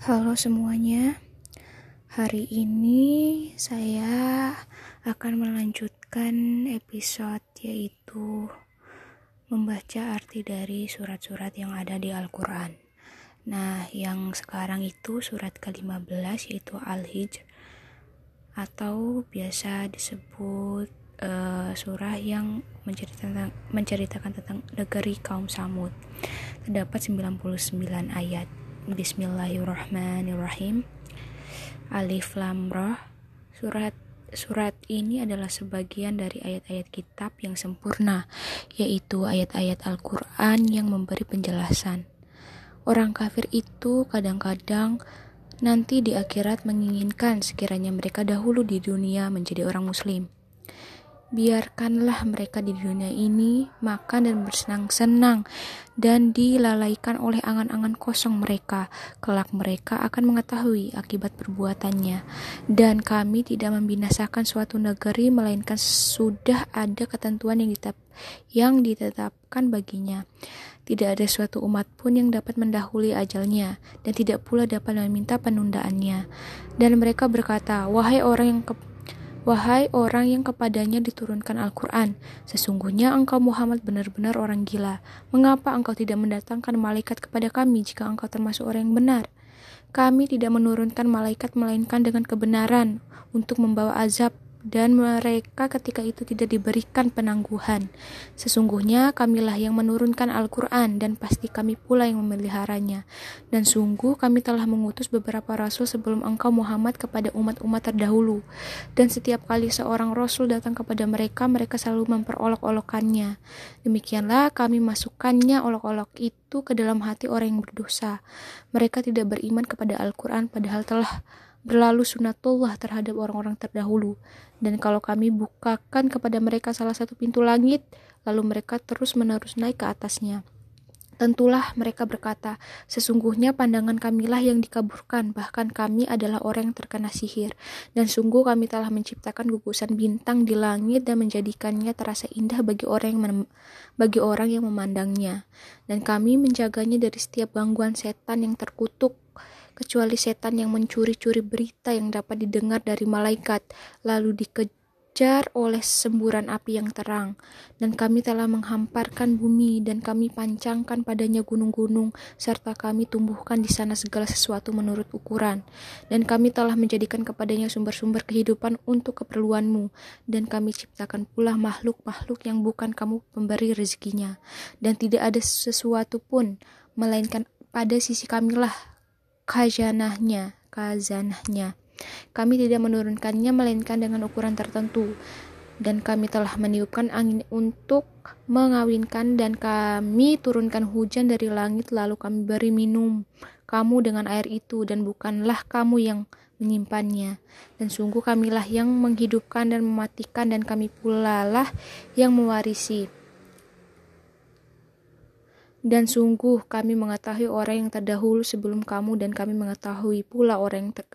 Halo semuanya, hari ini saya akan melanjutkan episode yaitu membaca arti dari surat-surat yang ada di Al-Quran. Nah, yang sekarang itu surat ke-15 yaitu Al-Hijr atau biasa disebut uh, surah yang menceritakan, menceritakan tentang negeri kaum Samud. Terdapat 99 ayat. Bismillahirrahmanirrahim. Alif Lam Ra. Surat surat ini adalah sebagian dari ayat-ayat kitab yang sempurna, yaitu ayat-ayat Al-Qur'an yang memberi penjelasan. Orang kafir itu kadang-kadang nanti di akhirat menginginkan sekiranya mereka dahulu di dunia menjadi orang muslim. Biarkanlah mereka di dunia ini makan dan bersenang-senang dan dilalaikan oleh angan-angan kosong mereka. Kelak mereka akan mengetahui akibat perbuatannya. Dan kami tidak membinasakan suatu negeri melainkan sudah ada ketentuan yang, ditetap, yang ditetapkan baginya. Tidak ada suatu umat pun yang dapat mendahului ajalnya, dan tidak pula dapat meminta penundaannya. Dan mereka berkata, Wahai orang yang Wahai orang yang kepadanya diturunkan Al-Quran, sesungguhnya engkau Muhammad benar-benar orang gila. Mengapa engkau tidak mendatangkan malaikat kepada kami jika engkau termasuk orang yang benar? Kami tidak menurunkan malaikat melainkan dengan kebenaran untuk membawa azab dan mereka ketika itu tidak diberikan penangguhan. Sesungguhnya kamilah yang menurunkan Al-Quran dan pasti kami pula yang memeliharanya. Dan sungguh kami telah mengutus beberapa rasul sebelum engkau Muhammad kepada umat-umat terdahulu. Dan setiap kali seorang rasul datang kepada mereka, mereka selalu memperolok-olokannya. Demikianlah kami masukkannya olok-olok itu ke dalam hati orang yang berdosa. Mereka tidak beriman kepada Al-Quran padahal telah berlalu sunatullah terhadap orang-orang terdahulu. Dan kalau kami bukakan kepada mereka salah satu pintu langit, lalu mereka terus-menerus naik ke atasnya. Tentulah mereka berkata, sesungguhnya pandangan kamilah yang dikaburkan, bahkan kami adalah orang yang terkena sihir. Dan sungguh kami telah menciptakan gugusan bintang di langit dan menjadikannya terasa indah bagi orang yang bagi orang yang memandangnya. Dan kami menjaganya dari setiap gangguan setan yang terkutuk kecuali setan yang mencuri-curi berita yang dapat didengar dari malaikat, lalu dikejar oleh semburan api yang terang. Dan kami telah menghamparkan bumi, dan kami pancangkan padanya gunung-gunung, serta kami tumbuhkan di sana segala sesuatu menurut ukuran. Dan kami telah menjadikan kepadanya sumber-sumber kehidupan untuk keperluanmu, dan kami ciptakan pula makhluk-makhluk yang bukan kamu pemberi rezekinya. Dan tidak ada sesuatu pun, melainkan pada sisi kamilah khazanahnya, khazanahnya. Kami tidak menurunkannya melainkan dengan ukuran tertentu. Dan kami telah meniupkan angin untuk mengawinkan dan kami turunkan hujan dari langit lalu kami beri minum kamu dengan air itu dan bukanlah kamu yang menyimpannya. Dan sungguh kamilah yang menghidupkan dan mematikan dan kami pula lah yang mewarisi. Dan sungguh kami mengetahui orang yang terdahulu sebelum kamu dan kami mengetahui pula orang yang, ter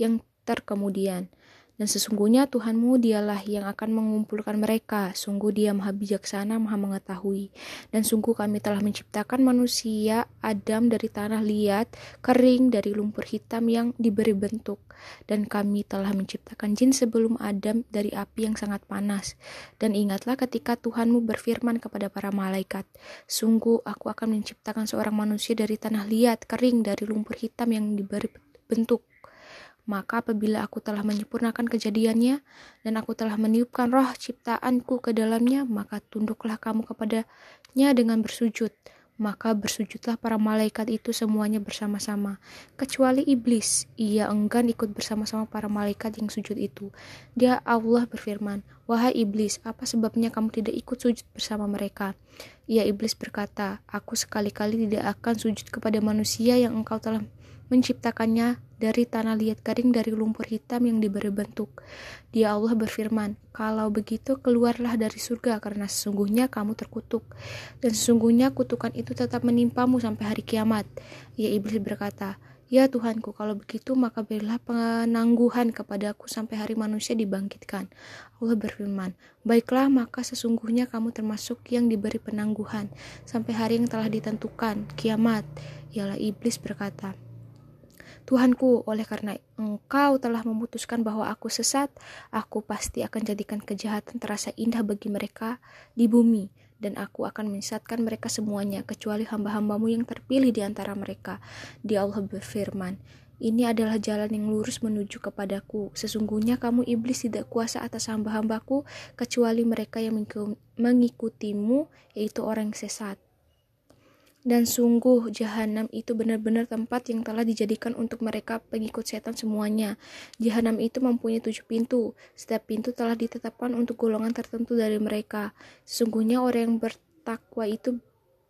yang terkemudian. Dan sesungguhnya Tuhanmu dialah yang akan mengumpulkan mereka. Sungguh dia maha bijaksana, maha mengetahui. Dan sungguh kami telah menciptakan manusia Adam dari tanah liat, kering dari lumpur hitam yang diberi bentuk. Dan kami telah menciptakan jin sebelum Adam dari api yang sangat panas. Dan ingatlah ketika Tuhanmu berfirman kepada para malaikat, Sungguh aku akan menciptakan seorang manusia dari tanah liat, kering dari lumpur hitam yang diberi bentuk maka apabila aku telah menyempurnakan kejadiannya dan aku telah meniupkan roh ciptaanku ke dalamnya, maka tunduklah kamu kepadanya dengan bersujud. Maka bersujudlah para malaikat itu semuanya bersama-sama, kecuali iblis. Ia enggan ikut bersama-sama para malaikat yang sujud itu. Dia Allah berfirman, Wahai iblis, apa sebabnya kamu tidak ikut sujud bersama mereka? Ia iblis berkata, Aku sekali-kali tidak akan sujud kepada manusia yang engkau telah menciptakannya dari tanah liat kering dari lumpur hitam yang diberi bentuk. Dia Allah berfirman, kalau begitu keluarlah dari surga karena sesungguhnya kamu terkutuk. Dan sesungguhnya kutukan itu tetap menimpamu sampai hari kiamat. Ya iblis berkata, Ya Tuhanku, kalau begitu maka berilah penangguhan kepadaku sampai hari manusia dibangkitkan. Allah berfirman, Baiklah maka sesungguhnya kamu termasuk yang diberi penangguhan sampai hari yang telah ditentukan, kiamat. Ialah iblis berkata, Tuhanku, oleh karena engkau telah memutuskan bahwa aku sesat, aku pasti akan jadikan kejahatan terasa indah bagi mereka di bumi, dan aku akan menyesatkan mereka semuanya, kecuali hamba-hambamu yang terpilih di antara mereka. Dia Allah berfirman, ini adalah jalan yang lurus menuju kepadaku. Sesungguhnya kamu iblis tidak kuasa atas hamba-hambaku, kecuali mereka yang mengikutimu, yaitu orang sesat. Dan sungguh jahanam itu benar-benar tempat yang telah dijadikan untuk mereka pengikut setan semuanya. Jahanam itu mempunyai tujuh pintu. Setiap pintu telah ditetapkan untuk golongan tertentu dari mereka. Sesungguhnya orang yang bertakwa itu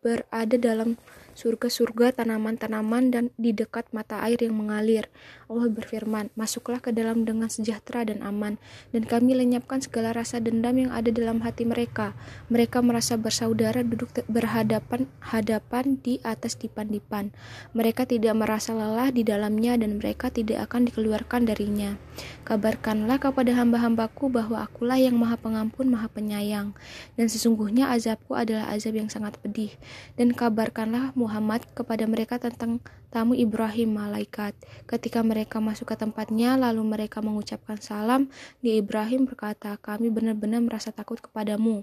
berada dalam surga-surga, tanaman-tanaman, dan di dekat mata air yang mengalir. Allah berfirman, Masuklah ke dalam dengan sejahtera dan aman, dan kami lenyapkan segala rasa dendam yang ada dalam hati mereka. Mereka merasa bersaudara duduk berhadapan-hadapan di atas dipan-dipan. Mereka tidak merasa lelah di dalamnya, dan mereka tidak akan dikeluarkan darinya. Kabarkanlah kepada hamba-hambaku bahwa akulah yang maha pengampun, maha penyayang, dan sesungguhnya azabku adalah azab yang sangat pedih. Dan kabarkanlah Muhammad kepada mereka tentang tamu Ibrahim malaikat. Ketika mereka masuk ke tempatnya, lalu mereka mengucapkan salam, di Ibrahim berkata, kami benar-benar merasa takut kepadamu.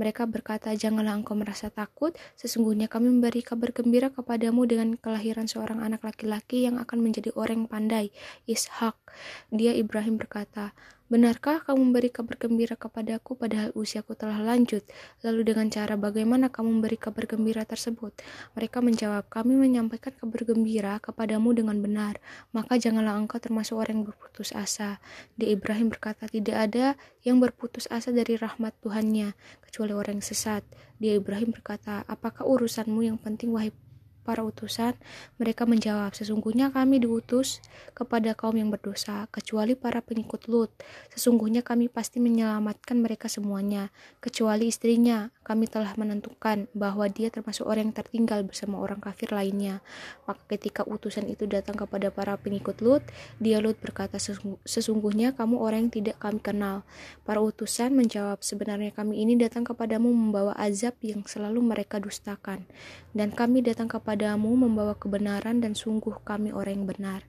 Mereka berkata, janganlah engkau merasa takut, sesungguhnya kami memberi kabar gembira kepadamu dengan kelahiran seorang anak laki-laki yang akan menjadi orang pandai, Ishak. Dia Ibrahim berkata, Benarkah kamu memberi kabar gembira kepadaku padahal usiaku telah lanjut? Lalu dengan cara bagaimana kamu memberi kabar gembira tersebut? Mereka menjawab, kami menyampaikan kabar gembira kepadamu dengan benar, maka janganlah engkau termasuk orang yang berputus asa. Di Ibrahim berkata, tidak ada yang berputus asa dari rahmat Tuhannya, kecuali orang yang sesat. Dia Ibrahim berkata, apakah urusanmu yang penting wahai para utusan, mereka menjawab, sesungguhnya kami diutus kepada kaum yang berdosa, kecuali para pengikut Lut. Sesungguhnya kami pasti menyelamatkan mereka semuanya, kecuali istrinya. Kami telah menentukan bahwa dia termasuk orang yang tertinggal bersama orang kafir lainnya. Maka ketika utusan itu datang kepada para pengikut Lut, dia Lut berkata, sesungguhnya kamu orang yang tidak kami kenal. Para utusan menjawab, sebenarnya kami ini datang kepadamu membawa azab yang selalu mereka dustakan. Dan kami datang kepada kepadamu membawa kebenaran dan sungguh kami orang yang benar.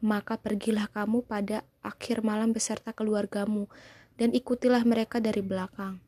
Maka pergilah kamu pada akhir malam beserta keluargamu dan ikutilah mereka dari belakang.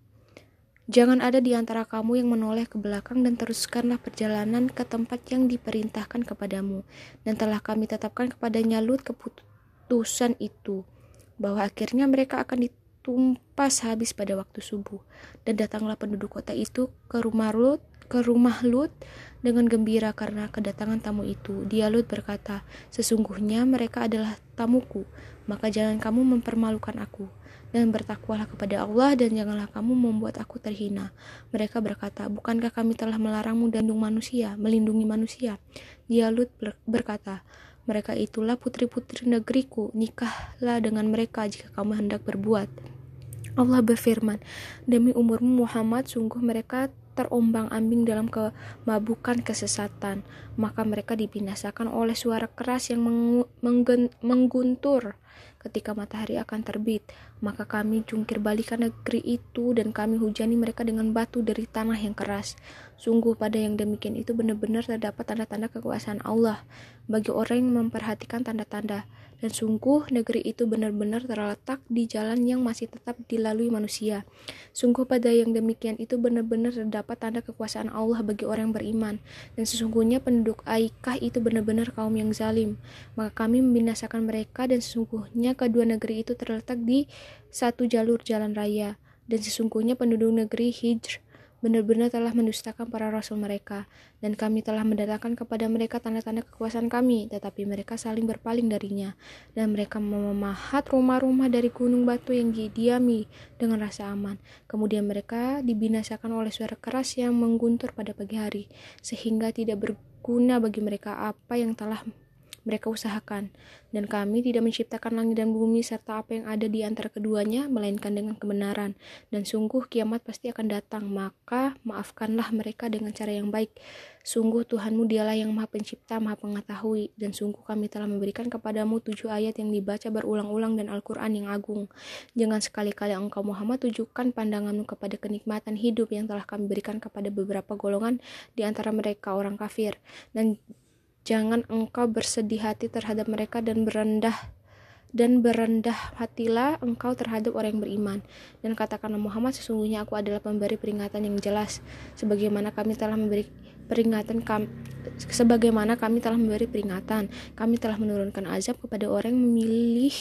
Jangan ada di antara kamu yang menoleh ke belakang dan teruskanlah perjalanan ke tempat yang diperintahkan kepadamu. Dan telah kami tetapkan kepadanya Lut keputusan itu, bahwa akhirnya mereka akan ditumpas habis pada waktu subuh. Dan datanglah penduduk kota itu ke rumah Lut, ke rumah Lut dengan gembira karena kedatangan tamu itu. Dia Lut berkata, Sesungguhnya mereka adalah tamuku, maka jangan kamu mempermalukan aku. Dan bertakwalah kepada Allah dan janganlah kamu membuat aku terhina. Mereka berkata, Bukankah kami telah melarangmu dan manusia, melindungi manusia? Dia Lut berkata, mereka itulah putri-putri negeriku, nikahlah dengan mereka jika kamu hendak berbuat. Allah berfirman, Demi umurmu Muhammad, sungguh mereka terombang-ambing dalam kemabukan kesesatan, maka mereka dibinasakan oleh suara keras yang mengguntur ketika matahari akan terbit. Maka kami jungkir balikan negeri itu dan kami hujani mereka dengan batu dari tanah yang keras. Sungguh pada yang demikian itu benar-benar terdapat tanda-tanda kekuasaan Allah bagi orang yang memperhatikan tanda-tanda dan sungguh negeri itu benar-benar terletak di jalan yang masih tetap dilalui manusia. Sungguh pada yang demikian itu benar-benar terdapat tanda kekuasaan Allah bagi orang yang beriman, dan sesungguhnya penduduk Aikah itu benar-benar kaum yang zalim. Maka kami membinasakan mereka dan sesungguhnya kedua negeri itu terletak di satu jalur jalan raya, dan sesungguhnya penduduk negeri Hijr benar-benar telah mendustakan para rasul mereka, dan kami telah mendatangkan kepada mereka tanda-tanda kekuasaan kami, tetapi mereka saling berpaling darinya, dan mereka memahat rumah-rumah dari gunung batu yang didiami dengan rasa aman. Kemudian mereka dibinasakan oleh suara keras yang mengguntur pada pagi hari, sehingga tidak berguna bagi mereka apa yang telah mereka usahakan, dan kami tidak menciptakan langit dan bumi serta apa yang ada di antara keduanya, melainkan dengan kebenaran. Dan sungguh kiamat pasti akan datang, maka maafkanlah mereka dengan cara yang baik. Sungguh Tuhanmu dialah yang maha pencipta, maha pengetahui, dan sungguh kami telah memberikan kepadamu tujuh ayat yang dibaca berulang-ulang dan Al-Quran yang agung. Jangan sekali-kali engkau Muhammad tujukan pandanganmu kepada kenikmatan hidup yang telah kami berikan kepada beberapa golongan di antara mereka orang kafir, dan Jangan engkau bersedih hati terhadap mereka dan berendah dan berendah hatilah engkau terhadap orang yang beriman. Dan katakanlah Muhammad sesungguhnya aku adalah pemberi peringatan yang jelas. Sebagaimana kami telah memberi peringatan kami sebagaimana kami telah memberi peringatan. Kami telah menurunkan azab kepada orang yang memilih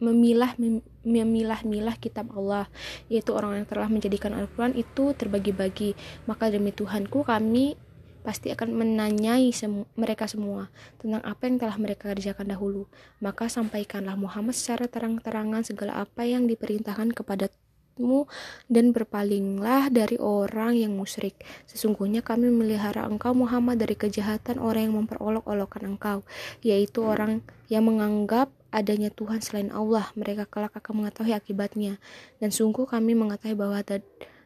memilah memilah-milah kitab Allah yaitu orang yang telah menjadikan Al-Quran itu terbagi-bagi. Maka demi Tuhanku kami pasti akan menanyai semu mereka semua tentang apa yang telah mereka kerjakan dahulu. Maka sampaikanlah Muhammad secara terang-terangan segala apa yang diperintahkan kepadamu dan berpalinglah dari orang yang musyrik. Sesungguhnya kami melihara engkau Muhammad dari kejahatan orang yang memperolok-olokkan engkau, yaitu orang yang menganggap adanya Tuhan selain Allah. Mereka kelak akan mengetahui akibatnya. Dan sungguh kami mengetahui bahwa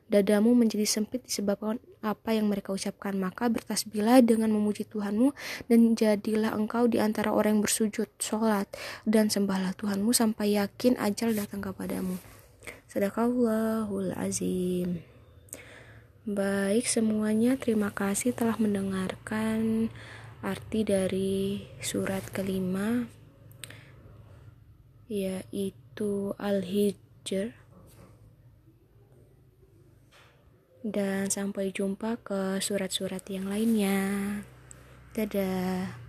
dadamu menjadi sempit disebabkan apa yang mereka ucapkan. Maka bertasbihlah dengan memuji Tuhanmu dan jadilah engkau di antara orang yang bersujud, sholat, dan sembahlah Tuhanmu sampai yakin ajal datang kepadamu. Sadaqallahul azim. Baik semuanya, terima kasih telah mendengarkan arti dari surat kelima yaitu Al-Hijr dan sampai jumpa ke surat-surat yang lainnya. Dadah.